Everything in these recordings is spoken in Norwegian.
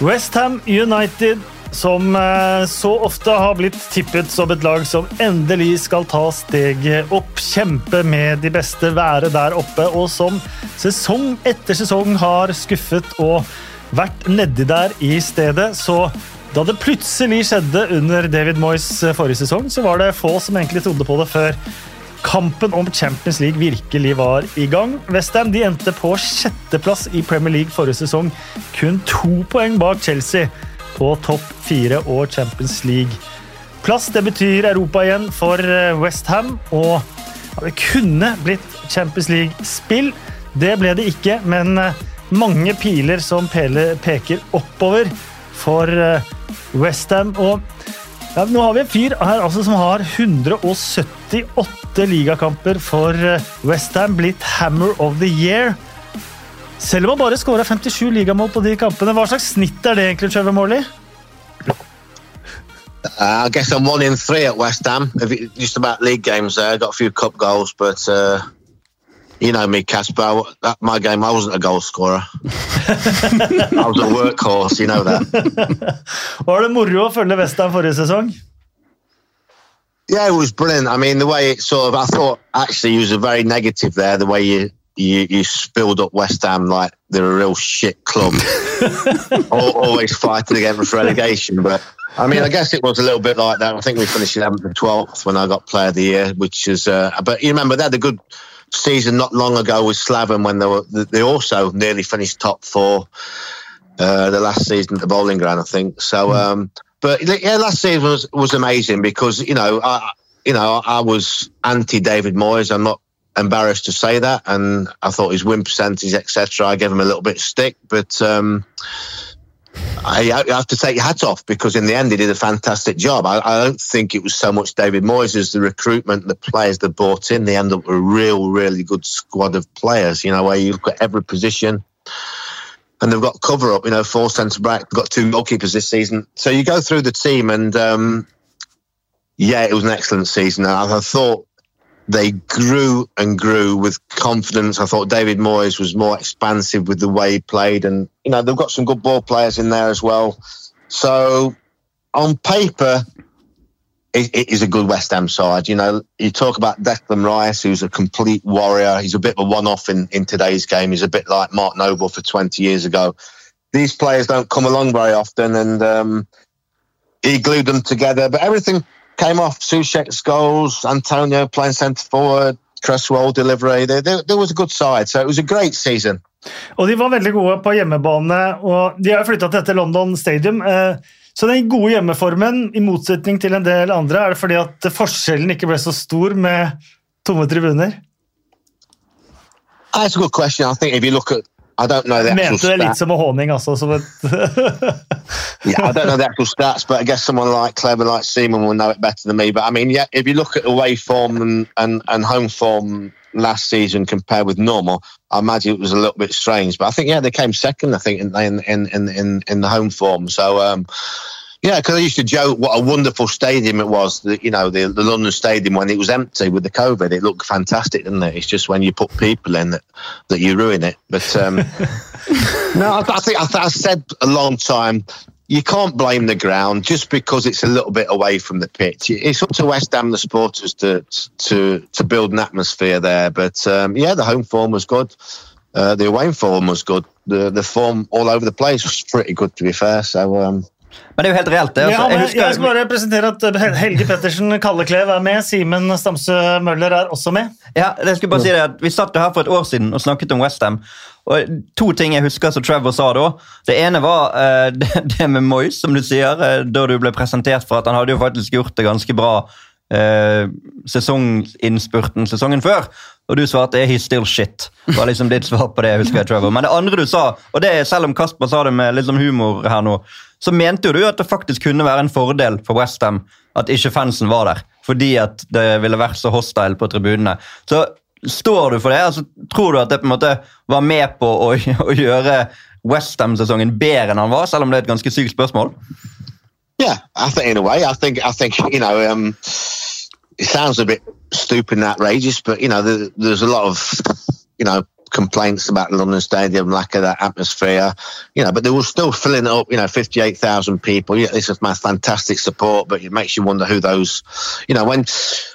Westham United, som eh, så ofte har blitt tippet som et lag som endelig skal ta steget opp, kjempe med de beste, være der oppe, og som sesong etter sesong har skuffet og vært nedi der i stedet. Så da det plutselig skjedde under David Moyes forrige sesong, så var det få som egentlig trodde på det før kampen om Champions League virkelig var i gang. Westham de endte på sjetteplass i Premier League forrige sesong, kun to poeng bak Chelsea på topp fire og Champions League. Plass det betyr Europa igjen for Westham, og det kunne blitt Champions League-spill. Det ble det ikke, men mange piler som peker oppover for Westham. Og ja, nå har vi en fyr her altså, som har 178 ligakamper for Westham, blitt Hammer of the Year. Selv om han bare skåra 57 ligamål på de kampene. Hva slags snitt er det egentlig, Trevor Morley? Uh, I guess I'm one in three at West Ham. Just about league games there. Got a few cup goals, but uh, you know me, Casper. That my game, I wasn't a goal scorer. I was a workhorse, you know that. Var det moro å følge Westham forrige sesong? Yeah, it was brilliant. I mean, the way it sort of, I thought actually you was a very negative there. The way you you, you spilled up West Ham like they're a real shit club, always fighting against relegation. But I mean, I guess it was a little bit like that. I think we finished 11th and 12th when I got Player of the Year, which is. Uh, but you remember they had a good season not long ago with Slaven when they were they also nearly finished top four uh, the last season at the Bowling Ground, I think. So, um, but yeah, last season was was amazing because you know I you know I was anti David Moyes. I'm not embarrassed to say that, and I thought his win percentage, etc. I gave him a little bit of stick, but. Um, I, have to take your hat off because in the end he did a fantastic job. I, I, don't think it was so much David Moyes as the recruitment, the players they brought in. They end up with a real, really good squad of players. You know where you've got every position, and they've got cover up. You know, four centre back, got two goalkeepers this season. So you go through the team, and um, yeah, it was an excellent season. I, I thought they grew and grew with confidence. I thought David Moyes was more expansive with the way he played, and you know they've got some good ball players in there as well. So on paper, it, it is a good West Ham side. You know, you talk about Declan Rice, who's a complete warrior. He's a bit of a one-off in in today's game. He's a bit like Mark Noble for 20 years ago. These players don't come along very often, and um, he glued them together. But everything came off Sushek's goals, Antonio playing centre forward, Cresswell delivery. There, there, there, was a good side, so it was a great season. Og De var veldig gode på hjemmebane, og de har flytta til dette London Stadium. Eh, så den gode hjemmeformen, i motsetning til en del andre, er det fordi at forskjellen ikke ble så stor med tomme tribuner? That's a good question. I think if you look at I don't know the Mente det litt som en håning, altså. Som et yeah, I don't know the actual stats, but I guess someone like Clever, like Seaman, will know it better than me. But I mean, yeah, if you look at away form and, and, and home form last season compared with normal, I imagine it was a little bit strange. But I think, yeah, they came second, I think, in in in in, in the home form. So, um, yeah, because I used to joke what a wonderful stadium it was. The, you know, the, the London Stadium when it was empty with the COVID, it looked fantastic, didn't it? It's just when you put people in that that you ruin it. But um, no, I, I think I, I said a long time. You can't blame the ground just because it's a little bit away from the pitch. It's up to West Ham, the supporters, to to to build an atmosphere there. But um, yeah, the home form was good. Uh, the away form was good. The the form all over the place was pretty good, to be fair. So um, Men det er jo helt reelt. det. Altså, ja, jeg, husker... jeg, skal bare presentere at eh, Helge Pettersen Kalleklev er med. Simen Stamsø Møller er også med. Ja, jeg skulle bare si det at Vi satt her for et år siden og snakket om Westham. Og To ting jeg husker som Trevor sa da. Det ene var uh, det, det, med Moyes, som du sier, uh, da du ble presentert for at han hadde jo faktisk gjort det ganske bra uh, sesonginnspurten sesongen før. Og du svarte 'he's still shit'. Det var liksom ditt svar på det. husker jeg, Trevor. Men det andre du sa, og det er selv om Kasper sa det med litt sånn humor her nå, så mente jo du at det faktisk kunne være en fordel for Westham at ikke fansen var der. Fordi at det ville vært så hostile på tribunene. Så står du for det? Altså, tror du at det på en måte var med på å, å gjøre Westham-sesongen bedre enn han var, selv om det er et ganske sykt spørsmål? Yeah, I think in I think I think you know, um, it sounds a bit stupid and outrageous, but you complaints about London Stadium, lack of that atmosphere, you know, but they were still filling up, you know, 58,000 people. Yeah, this is my fantastic support, but it makes you wonder who those, you know, when,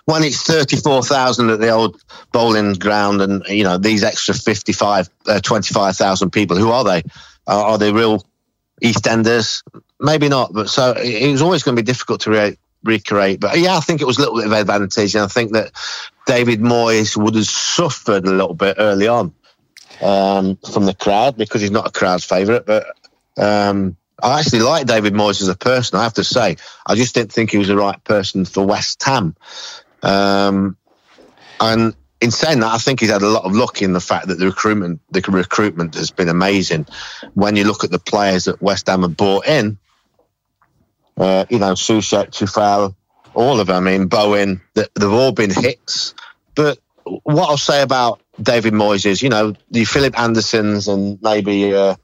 when it's 34,000 at the old bowling ground and, you know, these extra 55, uh, 25,000 people, who are they? Are, are they real EastEnders? Maybe not, but so it, it was always going to be difficult to re- recreate. But yeah, I think it was a little bit of advantage, and I think that David Moyes would have suffered a little bit early on um, from the crowd because he's not a crowd's favourite. But um, I actually like David Moyes as a person. I have to say, I just didn't think he was the right person for West Ham. Um, and in saying that, I think he's had a lot of luck in the fact that the recruitment, the recruitment has been amazing. When you look at the players that West Ham have brought in, uh, you know, Soucek, Tufel, all of them. I mean, Bowen, they've all been hits. But what I'll say about David Moyes you know, the Philip Andersons and maybe uh,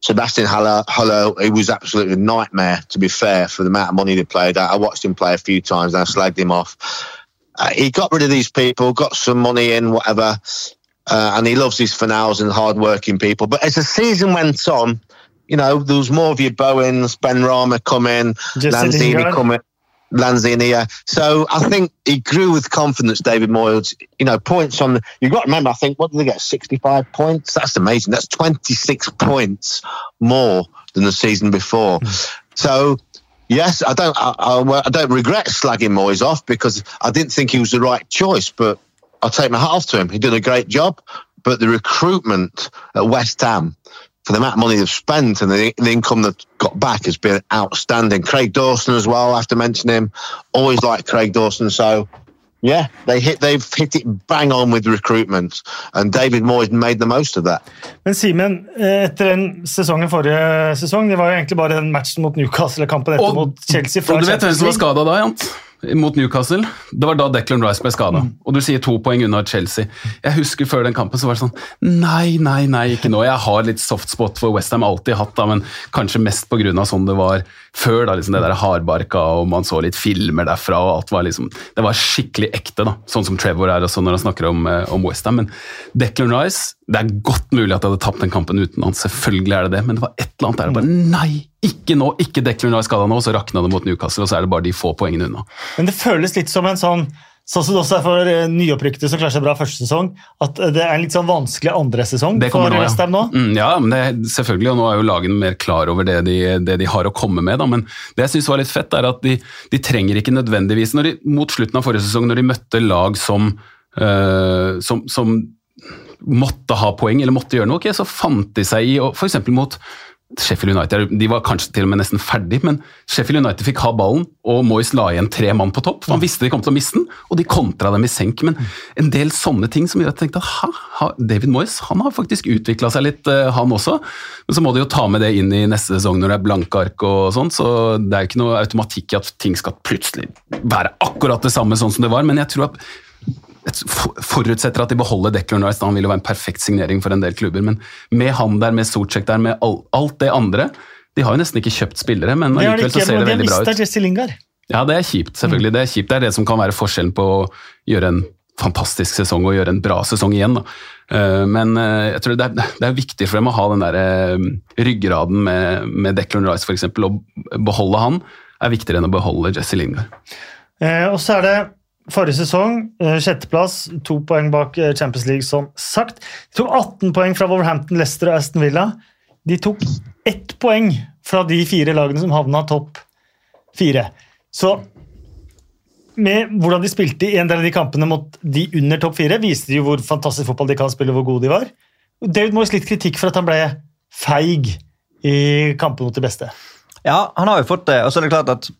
Sebastian Haller, Haller, he was absolutely a nightmare, to be fair, for the amount of money they played. I watched him play a few times and I slagged him off. Uh, he got rid of these people, got some money in, whatever, uh, and he loves his finals and hard-working people. But as the season went on, you know, there was more of your Bowens, Benrahma coming, Lanzini Lanzini, So I think he grew with confidence, David Moyes. You know, points on the, you've got to remember, I think, what did they get? 65 points? That's amazing. That's 26 points more than the season before. Mm. So, yes, I don't, I, I, I, don't regret slagging Moyes off because I didn't think he was the right choice, but I'll take my hat off to him. He did a great job. But the recruitment at West Ham for the amount of money they've spent and the, the income they've got back has been outstanding. Craig Dawson as well, I have to mention him. Always like Craig Dawson. So, yeah, they hit, they've hit it bang on with recruitment, and David Moyes made the most of that. Men Simen, eh, etter den sesongen forrige sesong, det var jo egentlig bare den matchen mot Newcastle, kampen etter og, mot Chelsea Og du vet hvem som var skada da, Jant? Mot Newcastle. Det var da Declan Rice ble skada. Mm. Og du sier to poeng unna Chelsea. Jeg husker Før den kampen så var det sånn Nei, nei, nei, ikke nå. Jeg har litt soft spot for Westham, alltid hatt, da, men kanskje mest pga. sånn det var før. da, liksom Det der hardbarka, og man så litt filmer derfra. og alt var liksom, Det var skikkelig ekte, da, sånn som Trevor er også når han snakker om, eh, om Westham. Men Declan Rice Det er godt mulig at jeg hadde tapt den kampen uten han, selvfølgelig er det det, men det var et eller annet der bare Nei! Ikke nå! Ikke Declan Rice skada nå, Og så rakna det mot Newcastle, og så er det bare de få poengene unna. Men det føles litt som en sånn Sånn som det også er for eh, nyopprykkede som klarer seg bra første sesong. At det er en litt sånn vanskelig andre sesong for nå, ja. nå. Mm, ja, men det, selvfølgelig, og nå er jo lagene mer klar over det de, det de har å komme med. Da. Men det jeg syns var litt fett, er at de, de trenger ikke nødvendigvis de, Mot slutten av forrige sesong, når de møtte lag som, øh, som, som måtte ha poeng eller måtte gjøre noe, okay, så fant de seg i, f.eks. mot Sheffield United de var kanskje til og med nesten ferdig, men Sheffield United fikk ha ballen, og Moyes la igjen tre mann på topp. Han visste de kom til å miste den, og de kontra dem i senk. Men en del sånne ting som gjør at jeg tenkte at David Moyes han har faktisk utvikla seg litt, eh, han også. Men så må de jo ta med det inn i neste sesong når det er blanke ark og sånn, så det er jo ikke noe automatikk i at ting skal plutselig være akkurat det samme sånn som det var. Men jeg tror at forutsetter at de beholder Declan Rice. Han vil jo være en perfekt signering for en del klubber. Men med han der, med Socek der, med alt det andre De har jo nesten ikke kjøpt spillere, men allikevel så ser det veldig bra ut. Jesse Lingard. Ja, det er kjipt, selvfølgelig. Det er kjipt. Det er det som kan være forskjellen på å gjøre en fantastisk sesong og gjøre en bra sesong igjen. Da. Eh, men eh, jeg tror det er, det er, viktig for dem å ha den der eh, ryggraden med, med Declan Rice f.eks. Å beholde han er viktigere enn å beholde Jesse Lingard. Eh, og så er det Forrige sesong eh, sjetteplass, to poeng bak eh, Champions League, som sagt. De tok 18 poeng fra Wolverhampton, Leicester og Aston Villa. De tok ett poeng fra de fire lagene som havna topp fire. Så med hvordan de spilte i en del av de kampene mot de under topp fire, viste de jo hvor fantastisk fotball de kan spille, og hvor gode de var. David Moyes litt kritikk for at han ble feig i kampen mot de beste. Ja, han har jo fått det. Og så er det klart at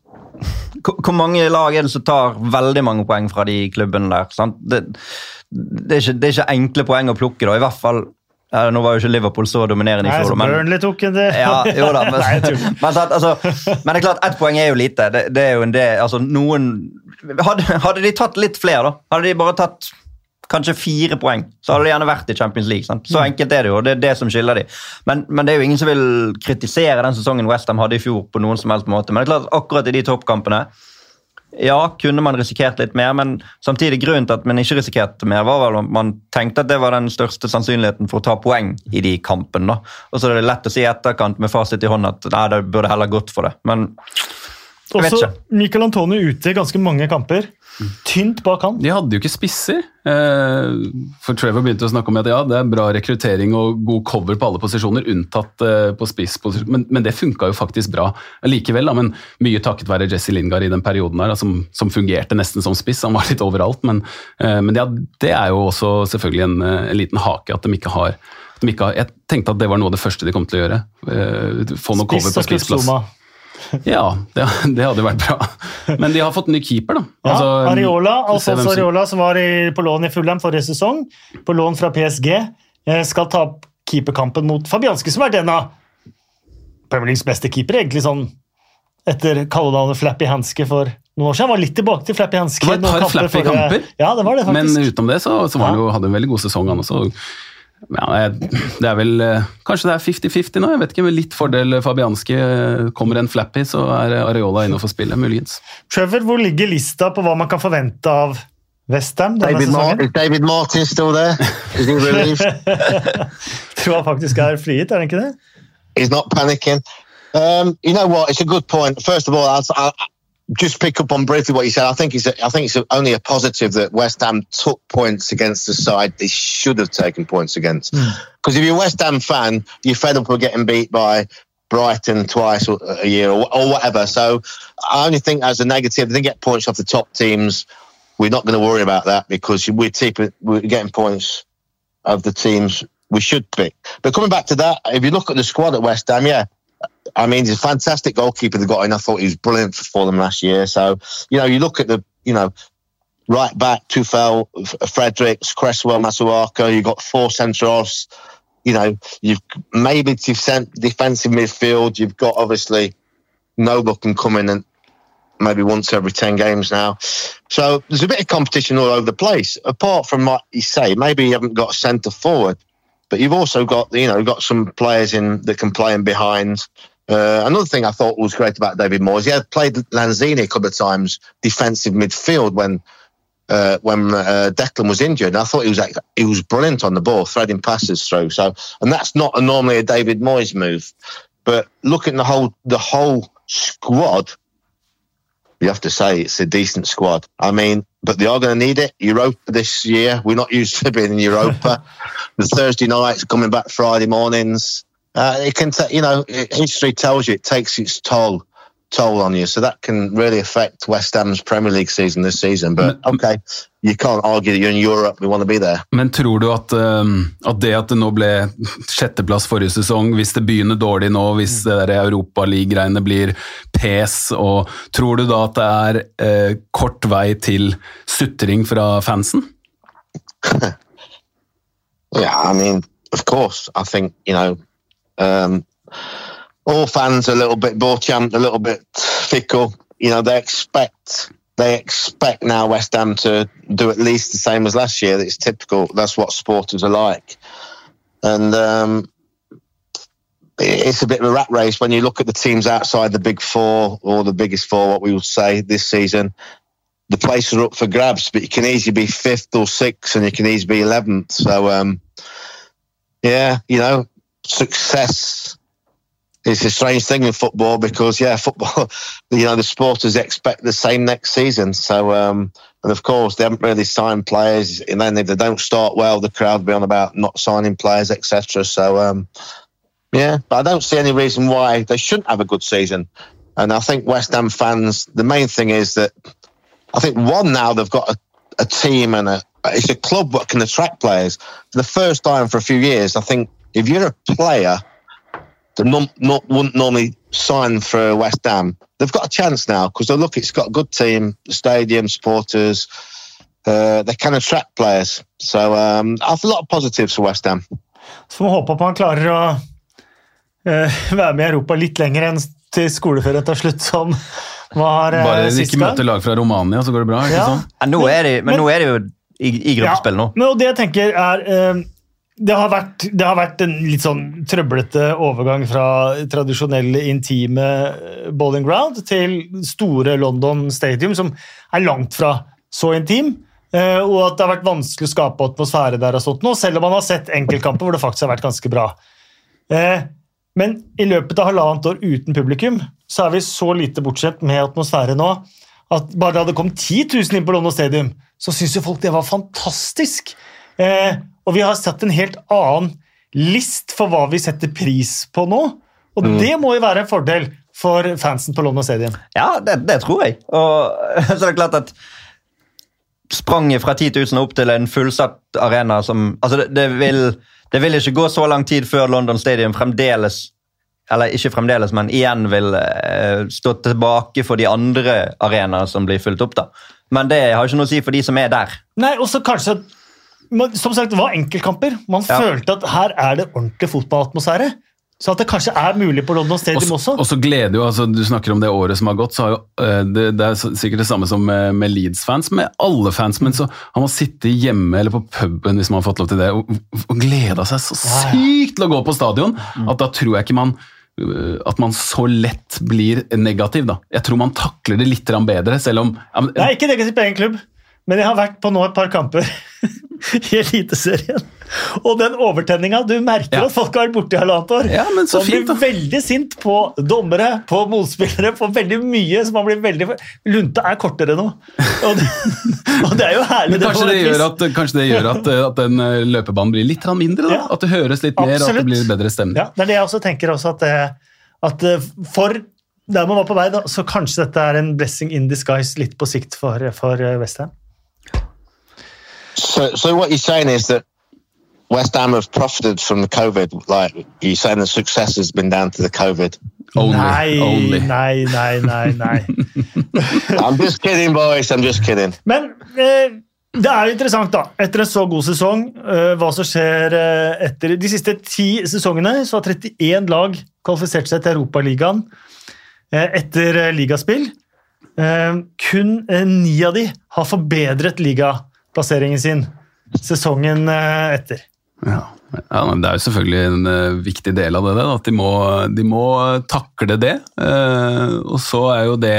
hvor mange lag er det som tar veldig mange poeng fra de klubbene der? Det, det, er ikke, det, er ikke, enkle poeng å plukke, da. I hvert fall ja, Nå var jo ikke Liverpool så dominerende i fjor, men Burnley tok en det. Ja, jo da, men, men, altså, men, det er klart, ett poeng er jo lite. Det, det er jo en del, altså noen hadde, hadde, de tatt litt flere, da? Hadde de bare tatt kanskje fire poeng, så hadde de gjerne vært i Champions League. Sant? Så mm. enkelt er det jo, og det er det som skiller de. Men, men, det er jo ingen som vil kritisere den sesongen Westham hadde i fjor. på noen som helst måte. Men det er klart akkurat i de toppkampene ja, kunne man risikert litt mer, men samtidig grunnen til at man ikke risikerte mer, var vel at man tenkte at det var den største sannsynligheten for å ta poeng i de kampene. Og så er det lett å si i etterkant med fasit i hånd at nei, det burde heller gått for det. Men Også. Michael Antonio ute i ganske mange kamper. Tynt bak han. De hadde jo ikke spisser. Eh, for Trevor begynte å snakke om at ja, det er bra rekruttering og god cover på alle posisjoner, unntatt eh, på spissposisjon. Men, men det funka jo faktisk bra likevel. Da, men mye takket være Jesse Lingard i den perioden her, som, som fungerte nesten som spiss. Han var litt overalt, men, eh, men ja, det er jo også selvfølgelig en, en liten hake at de ikke har de ikke Jeg tenkte at det var noe av det første de kom til å gjøre. Eh, få noe cover Spiss på spissplass. Ja, det, det hadde vært bra. Men de har fått ny keeper, da. Ja, Altså, Areola, Alfonso som- Areola, som var i, på lån i Fulham forrige sesong, på lån fra PSG, eh, skal ta opp keeperkampen mot Fabianski, som er den av Premier Leagues beste keeper, egentlig sånn etter kallenavnet Flappy Hanske for noen år siden. Han var litt tilbake til Flappy Hanske. Det var et par flappy kamper, kamper. Ja, det var det faktisk. Men utenom det så, så var han Ja. jo, hadde en veldig god sesong, han også. Ja, det er vel eh, Kanskje det er 50-50 nå? Jeg vet ikke, med litt fordel Fabianski. eh, Kommer en flappy, så er Areola inne for spillet, muligens. Trevor, hvor ligger lista på hva man kan forvente av Westham denne David, sesongen? Mar David Martin still der. Is he relieved? Tror han faktisk er frigitt, er han ikke det? He's not panicking. Um, you know what? It's a good point. First of all, I'll, I'll just pick up on briefly what you said. I think it's a, I think it's only a positive that West Ham took points against the side they should have taken points against. Hmm. Because if you're a West Ham fan, you're fed up with getting beat by Brighton twice a a year or, or whatever. So I only think as a negative, they get points off the top teams. We're not going to worry about that because we're, we're getting points of the teams we should pick. But coming back to that, if you look at the squad at West Ham, yeah, I mean, he's a fantastic goalkeeper they got in. I thought he was brilliant for them last year. So, you know, you look at the, you know, right back, Tufel, Fredericks, Cresswell, Masuaka, you've got four centrals. You know, you've maybe def- defensive midfield. You've got obviously Noble can come in and maybe once every 10 games now. So there's a bit of competition all over the place. Apart from what you say, maybe you haven't got a centre forward, but you've also got, you know, got some players in that can play in behind. Uh, another thing I thought was great about David Moyes, he had played Lanzini a couple of times defensive midfield when uh, when uh, Declan was injured. And I thought he was he was brilliant on the ball, threading passes through. So, and that's not a, normally a David Moyes move. But looking at the whole the whole squad, you have to say it's a decent squad. I mean, but they are going to need it. Europa this year, we're not used to being in Europa. the Thursday nights, coming back Friday mornings. Uh, it can, t- you know, it, history tells you it takes its toll toll on you, so that can really affect West Ham's Premier League season this season. But okay, you can't argue that you're in Europe. We want to be there. Men tror du at, um, at det at det nå ble sjetteplass forrige sesong, hvis det begynner dårlig nå, hvis det der Europaliga-greiene blir pes, og tror du da at det er eh, kort vei til sutring fra fansen? Yeah, I mean, of course, I think you know, um, all fans are a little bit Borchamp, a little bit fickle. You know, they expect they expect now West Ham to do at least the same as last year. It's typical. That's what supporters are like, and um, it's a bit of a rat race when you look at the teams outside the big four or the biggest four. What we would say this season. The places are up for grabs, but you can easily be fifth or sixth, and you can easily be eleventh. So, um, yeah, you know, success is a strange thing in football because, yeah, football, you know, the supporters expect the same next season. So, um, and of course, they haven't really signed players, and then if they don't start well, the crowd will be on about not signing players, etc. So, um, yeah, but I don't see any reason why they shouldn't have a good season. And I think West Ham fans, the main thing is that I think one now they've got a, a team and a it's a club that can attract players. For the first time for a few years, I think if you're a player that not, not wouldn't normally sign for West Ham, they've got a chance now because look, it's got a good team, stadium, supporters. Uh, they can attract players, so um, I have a lot of positives for West Ham. Så må håpe at man klarer å uh, være med i Europa litt lenger enn til skoleferien tar slutt, som var eh, Bare ikke møter lag fra Romania, så går det bra? ikke Ja. sånn? Ja, nå er de, men, Men- nå er de jo i, i gruppespill nå. Ja, men og det jeg tenker er eh, det har, vært, det har vært en litt sånn trøblete overgang fra tradisjonelle, intime eh, bowling ground til store London Stadium, som er langt fra så intim. eh, Og at det har vært vanskelig å skape atmosfære der, og sånt nå, selv om man har sett enkeltkamper hvor det faktisk har vært ganske bra. Eh, Men i løpet av halvannet år uten publikum så er vi så lite bortsett med atmosfære nå at bare det kom 10 000 inn på London Stadium, så syns jo folk det var fantastisk. Eh, og vi har satt en helt annen list for hva vi setter pris på nå. Og det må jo være en fordel for fansen på London Stadium. Ja, det, det tror jeg. Og så er det klart at spranget fra 10 000 opp til en fullsatt arena som Altså, det, det, vil, det vil ikke gå så lang tid før London Stadium fremdeles eller ikke fremdeles, men igjen vil eh, stå tilbake for de andre arenaene som blir fulgt opp. da. Men det har ikke noe å si for de som er der. Nei, også kanskje men Som sagt, det var enkeltkamper. Man Ja. følte at her er det ordentlig fotballatmosfære. Så at det kanskje er mulig på London Stadium også. Og så gleder jo, altså Du snakker om det året som har gått. så har jo, eh, det, det er sikkert det samme som med, med Leeds-fans, med alle fans. Men så har man sittet hjemme eller på puben hvis man har fått lov til det, og, og gleda seg så sykt til å gå på stadion at da tror jeg ikke man øh, at man så lett blir negativ. da. Jeg tror man takler det litt bedre, selv om ja, men, Det er ikke negativt på egen klubb, men jeg har vært på nå et par kamper i Eliteserien. Og den overtenninga Du merker Ja. at folk har vært i halvannet år. Ja, men så man fint, blir veldig sint på dommere, på motspillere, på veldig mye. så man blir veldig... Lunta er kortere nå. Og det, og det er jo herlig. Men kanskje det, det at, kanskje det gjør at, øh, at den øh, løpebanen blir litt mindre? da. Ja. At det høres litt mer, at det blir bedre stemning. Ja, det er det jeg også tenker også at, at eh, for der man var på vei, da, så kanskje dette er en blessing in disguise litt på sikt for, for eh, Westham. So, so what you're saying is that West Ham have profited from the COVID. Like you're saying, the success has been down to the COVID. Only, nei, only. nei, nei, nei, nei. I'm just kidding, boys. I'm just kidding. Men eh, det er jo interessant, da, etter en så god sesong, eh, hva som skjer eh, etter de siste ti sesongene. Så har 31 lag kvalifisert seg til Europaligaen eh, etter eh, ligaspill. Eh, kun eh, ni av de har forbedret ligaplasseringen sin sesongen eh, etter. Ja. ja, men Det er jo selvfølgelig en eh, viktig del av det. At de må, de må takle det. Eh, og så er jo det,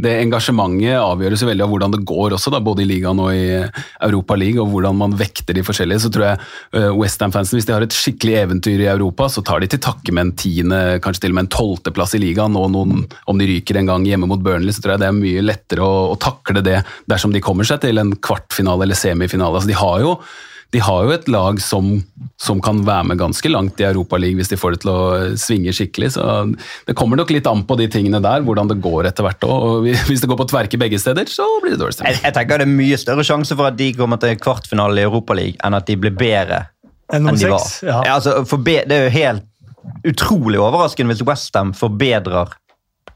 det engasjementet avgjøres veldig av hvordan det går også, da, både i ligaen og i Europa League, og hvordan man vekter de forskjellige. Så tror jeg uh, Westham-fansen, hvis de har et skikkelig eventyr i Europa, så tar de til takke med en tiende, kanskje til og med en tolvteplass i ligaen. Og noen, om de ryker en gang hjemme mot Burnley, så tror jeg det er mye lettere å, å takle det dersom de kommer seg til en kvartfinale eller semifinale. Altså, de har jo de har jo et lag som, som kan være med ganske langt i Europaligaen hvis de får det til å svinge skikkelig. så Det kommer nok litt an på de tingene der, hvordan det går etter hvert òg. Hvis det går på tverke begge steder, så blir det dårlig Jeg, stemning. jeg tenker Det er mye større sjanse for at de kommer til kvartfinale i Europaligaen enn at de blir bedre Enn enn de var. Ja. Ja, altså, forbe- det er jo helt utrolig overraskende hvis Westham forbedrer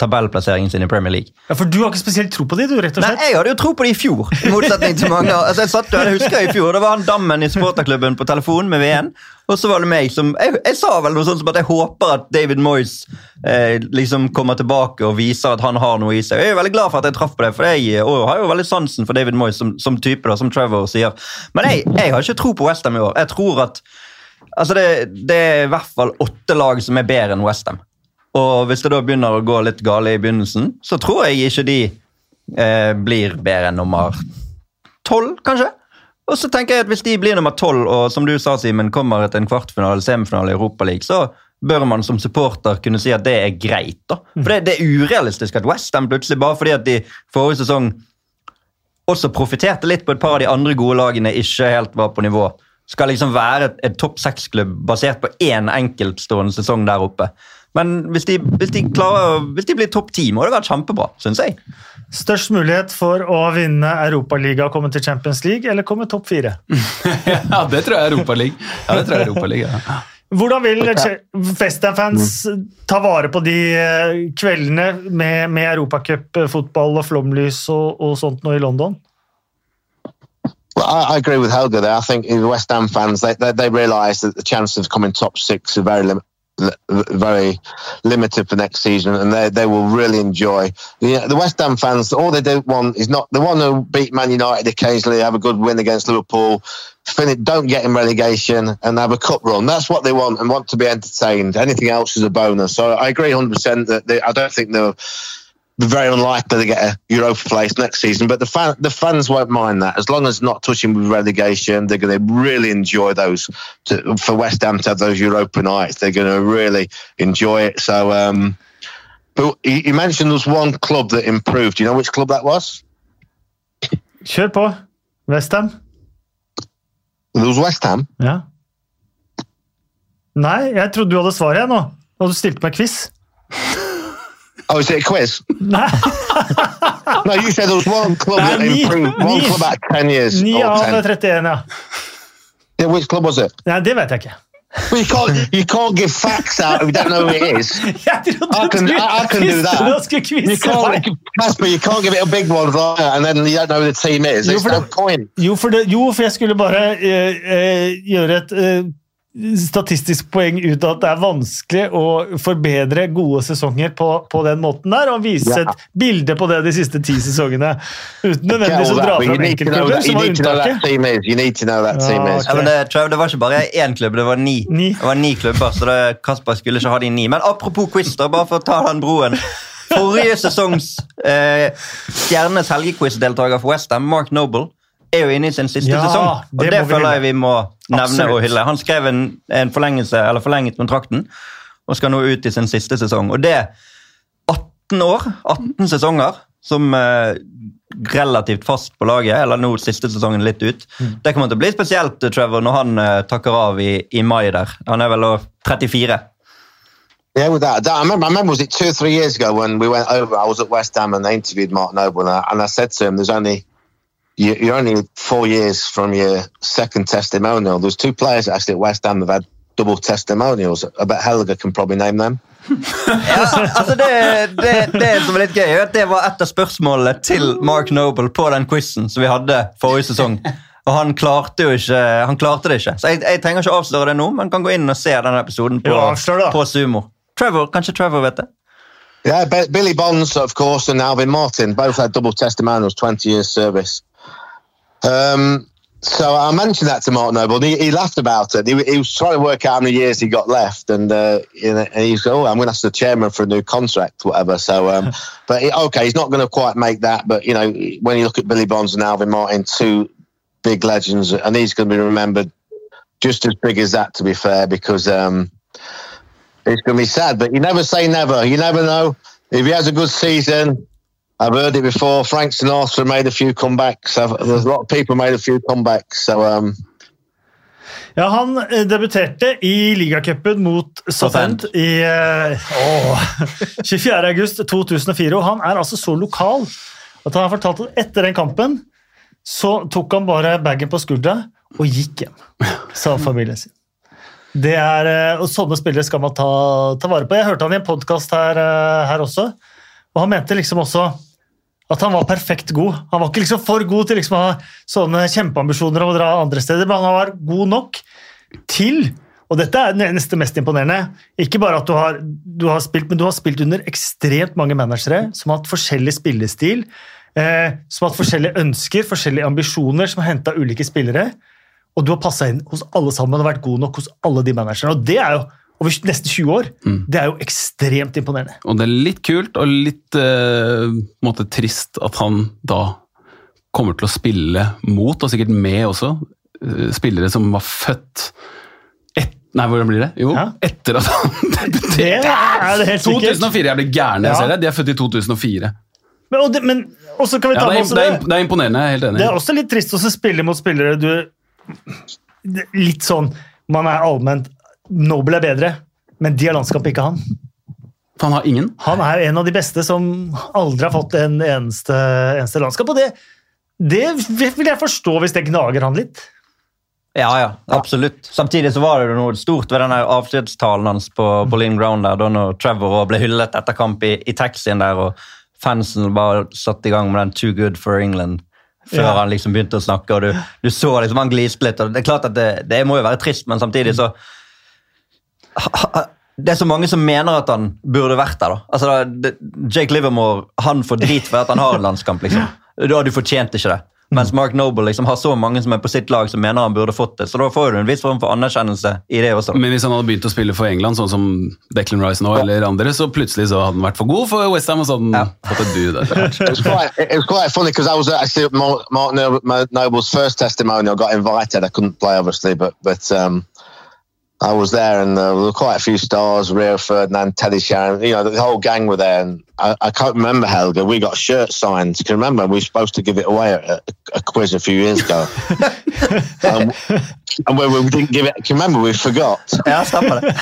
tabellplasseringen sin i Premier League. Ja, For du har ikke spesielt tro på de, du, rett og Nei. Jeg hadde jo tro på de i fjor, i motsetning til mange. Altså, jeg satt jo, jeg husker jeg i fjor, Det var han dammen i supporterklubben på telefon med VN. Og så var det meg som Jeg, jeg sa vel noe sånt som at jeg håper at David Moyes eh, liksom kommer tilbake og viser at han har noe i seg. Jeg er veldig glad for at jeg traff på det, for jeg og har jo veldig sansen for David Moyes som, som type, da, som Trevor sier. Men jeg, jeg har ikke tro på Westham i år. Jeg tror at Altså det, det er i hvert fall åtte lag som er bedre enn Westham. Og hvis det da begynner å gå litt gale i begynnelsen, så tror jeg ikke de eh, blir bedre enn nummer tolv, kanskje. Og så tenker jeg at hvis de blir nummer tolv, og som du sa, Simen, kommer etter en kvartfinale, semifinale i Europaligaen, så bør man som supporter kunne si at det er greit. da. For det, det er urealistisk at Westham plutselig, bare fordi at de forrige sesong også profitterte litt på et par av de andre gode lagene ikke helt var på nivå, skal liksom være et, et topp seks-klubb basert på én enkeltstående sesong der oppe. Men hvis de, hvis de, klarer, hvis de blir topp ti, må det være kjempebra, syns jeg. Størst mulighet for å vinne Europaligaen og komme til Champions League, eller komme topp fire? Ja, det tror jeg er Europaligaen. Ja, det tror jeg er Europaligaen. Ja. Hvordan vil Westham-fans ta vare på de eh, kveldene med, med europacupfotball og flomlys og, og sånt nå i London? Well, I, I agree with Helga there. I think the West Ham fans they they, they realise that the chances of coming top six are very lim- l- very limited for next season, and they they will really enjoy. The, the West Ham fans, all they do want is not they want to beat Man United occasionally, have a good win against Liverpool, finish, don't get in relegation, and have a cup run. That's what they want and want to be entertained. Anything else is a bonus. So I agree 100. percent that they, I don't think they're very unlikely to get a Europa place next season. But the fan, the fans won't mind that as long as not touching with relegation. They're going to really enjoy those. To, for West Ham to have those Europa nights, they're going to really enjoy it. So, um, but you, you mentioned there was one club that improved. Do you know which club that was? Kjør på. Westham. It was West Ham. Ja. Nei, jeg trodde du hadde svaret jeg nå. Og du stilte meg quiz. Oh, is it a quiz? No, you said there was one club that improved. One me- club of ten years. 9 or av 10. 31, ja. Yeah, which club was it? Nei, det vet jeg ikke. Well, you can't you can't give facts out if you don't know who it is. I can- I- I can do that. You can't, Casper, you can't give it a big one right, and then you don't know who the team is. There's no point. Jo, for, det, jo, for jeg skulle bare uh, uh, gjøre et eh, statistisk poeng ut av at det er vanskelig å forbedre gode sesonger på, på den måten der, og vise Ja. et bilde på det de siste ti sesongene. Uten nødvendigvis å dra fram need enkeltklubber, som var need to know that unntaket. team is. You need to know that team is. Ja, men det, Trev, det var ikke bare én klubb, det var ni. Ni. Det var ni klubber, så det, Kasper skulle ikke ha de ni. Men apropos quiz, da, bare for å ta den broen. Forrige sesongs eh, Stjernes helgequiz-deltaker for Westham, Mark Noble, er jo inne i sin siste Ja, sesong. Og det det, føler jeg vi må nevne Absolutt. og hylle. Han skrev en, en forlengelse, eller forlenget kontrakten og skal nå ut i sin siste sesong. Og det 18 år, 18 sesonger, som eh, relativt fast på laget, eller nå siste sesongen litt ut. Mm. Det kommer til å bli spesielt, Trevor, når han eh, takker av i, i mai der. Han er vel da 34. Yeah, with that, that I remember. I remember was it two or three years ago when we went over. I was at West Ham and they interviewed Mark Noble, and I, and I said to him, "There's only you, you're only four years from your second testimonial. There's two players actually at West Ham that have had double testimonials. I bet Helga can probably name them. Ja, altså det, det, det som er litt gøy, er at det var et av spørsmålene til Mark Noble på den quizen som vi hadde forrige sesong. Og han klarte jo ikke, han klarte det ikke. Så jeg, jeg trenger ikke å avsløre det nå, men kan gå inn og se denne episoden på, Jo, på Sumo. Trevor, Kanskje Trevor vet det? Yeah, Billy Bonds, of course, and Alvin Martin both had double testimonials, 20 years service. Um, so I mentioned that to Mark Noble, and he, he laughed about it. He, he was trying to work out how many years he got left, and uh, you know, and he's oh, I'm going to ask the chairman for a new contract, whatever. So, um, but he, okay, he's not going to quite make that. But you know, when you look at Billy Bonds and Alvin Martin, two big legends, and he's going to be remembered just as big as that, to be fair, because. Um, it's going to be sad, but you never say never. You never know. If he has a good season, I've heard it before. Frank Sinatra made a few comebacks. I've, there's a lot of people made a few comebacks. So um, Ja, Han eh, debuterte i ligacupen mot Southend i eh, åh, 24. august 2004. Og han er altså så lokal at han har fortalt at etter den kampen så tok han bare bagen på skuldra og gikk hjem, sa familien sin. Det er, eh, og Sånne spillere skal man ta, ta vare på. Jeg hørte han i en podkast her, eh, her også, og han mente liksom også at han var perfekt god. Han var ikke liksom for god til liksom å ha sånne kjempeambisjoner om å dra andre steder, men han var god nok til og dette er det neste mest imponerende. Ikke bare at du har, du har spilt, men du har spilt under ekstremt mange managere som har hatt forskjellig spillestil, eh, som har hatt forskjellige ønsker, forskjellige ambisjoner, som har henta ulike spillere. Og du har passa inn hos alle sammen og vært god nok hos alle de managerne. Og det er jo over nesten 20 år. Det er jo ekstremt imponerende. Og det er litt kult og litt eh, måte trist at han da kommer til å spille mot, og sikkert med også, eh, spillere som var født et, Nei, hvordan blir det? Jo, Ja. etter at han Det debuterte. er det sikkert. 2004, jeg blir gæren når jeg Ja. ser det. De er født i 2004. Men, og det, men også kan vi Ja, ta det, er, også det, er, det. det er imponerende, jeg er helt enig. Det er også litt trist å spille mot spillere du Litt sånn Man er allment Nobel er bedre, men de har landskap, ikke han. For han har ingen. Han er en av de beste som aldri har fått en eneste, eneste landskap. Og det, det vil jeg forstå hvis det gnager han litt. Ja, ja, absolutt. Samtidig så var det noe stort ved denne avskjedstalen hans på Boleyn Ground der, da når Trevor ble hyllet etter kamp i, i taxien der, og fansen bare satte i gang med den 'Too good for England' før Ja. han liksom begynte å snakke, og du, du så liksom han gliste litt. og Det er klart at det, det må jo være trist, men samtidig så det er så mange som mener at han burde vært der. da. Altså, det, Jake Livermore han får drit for at han har en landskamp. liksom. Da du fortjente ikke det. Mens Mark Noble liksom har så mange som er på sitt lag som mener han burde fått det. Så da får du en viss form for anerkjennelse i det også. Men hvis han hadde begynt å spille for England, sånn som Declan Rice nå, eller andre, så plutselig så hadde han vært for god for Westham, og så hadde han Ja. fått et du der. It was quite, it was quite funny because I was actually Mark, Mark Noble's first testimonial. Got invited. I couldn't play, obviously, but but um, I was there, and uh, there were quite a few stars: Rio Ferdinand, Teddy Sharon. You know, the whole gang were there, and I, I can't remember Helga. We got shirt signs. Can you remember? We were supposed to give it away at a, a quiz a few years ago, and, and when we didn't give it, can you remember? We forgot. Ja, stemmer det.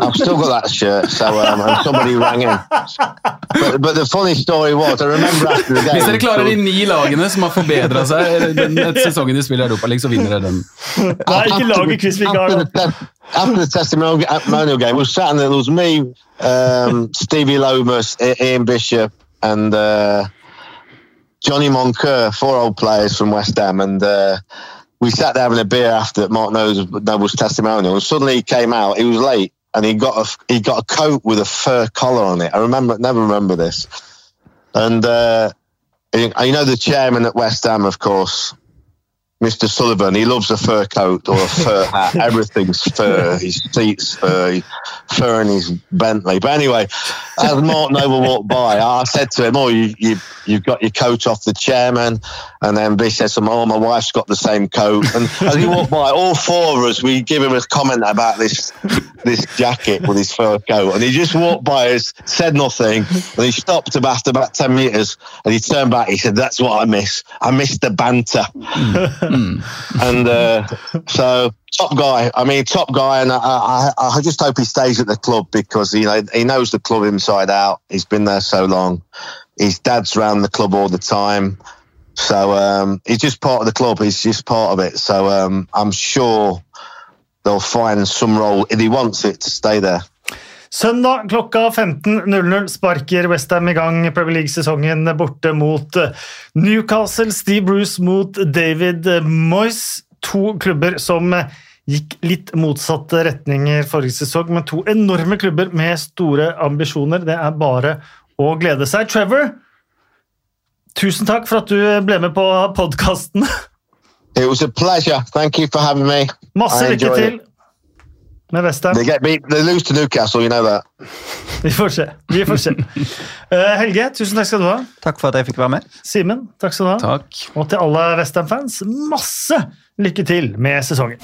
I've still got that shirt. So um, and somebody rang in. But, but the funny story was, I remember after the game. Hvis dere klarer de ni lagene som har forbedra seg den den sesongen de spiller i Europa League, så vinner dere den. Nei, ikke lag i quiz har. After, the, testimonial game, we were sat in there. Was me, um, Stevie Lomas, Ian Bishop, and uh, Johnny Moncur, four old players from West Ham, and uh, we sat there having a beer after Mark Noble's, testimonial. And suddenly he came out. He was late, and he got a he got a coat with a fur collar on it. I remember, never remember this. And uh, you know the chairman at West Ham, of course. Mr. Sullivan, he loves a fur coat or a fur hat. Everything's fur. His seats fur, fur in his Bentley. But anyway, as Mark Noble walked by, I said to him, "Oh, you, you, you've got your coat off the chairman." And then Bish said to him, "Oh, my wife's got the same coat." And as he walked by, all four of us, we give him a comment about this this jacket with his fur coat, and he just walked by us, said nothing, and he stopped about after about ten meters, and he turned back. He said, "That's what I miss. I miss the banter." and uh, so top guy. I mean, top guy, and I, I, I just hope he stays at the club because you know he knows the club inside out. He's been there so long. His dad's around the club all the time, so um, he's just part of the club. He's just part of it. So um, I'm sure they'll find some role if he wants it to stay there. Søndag klokka 15.00 sparker Westham i gang Premier League-sesongen borte mot eh, Newcastle. Steve Bruce mot David Moyes. To klubber som eh, gikk litt motsatte retninger forrige sesong, men to enorme klubber med store ambisjoner. Det er bare å glede seg. Trevor, tusen takk for at du ble med på podkasten. It was a pleasure. Thank you for having me. Masse lykke til it. Med Westham. They get beat. They lose to Newcastle. You know that. Vi får se. Vi får se. Eh, Helge, tusen takk skal du ha. Takk for at jeg fikk være med. Simen, takk skal du ha. Takk. Og til alle Westham-fans, masse lykke til med sesongen.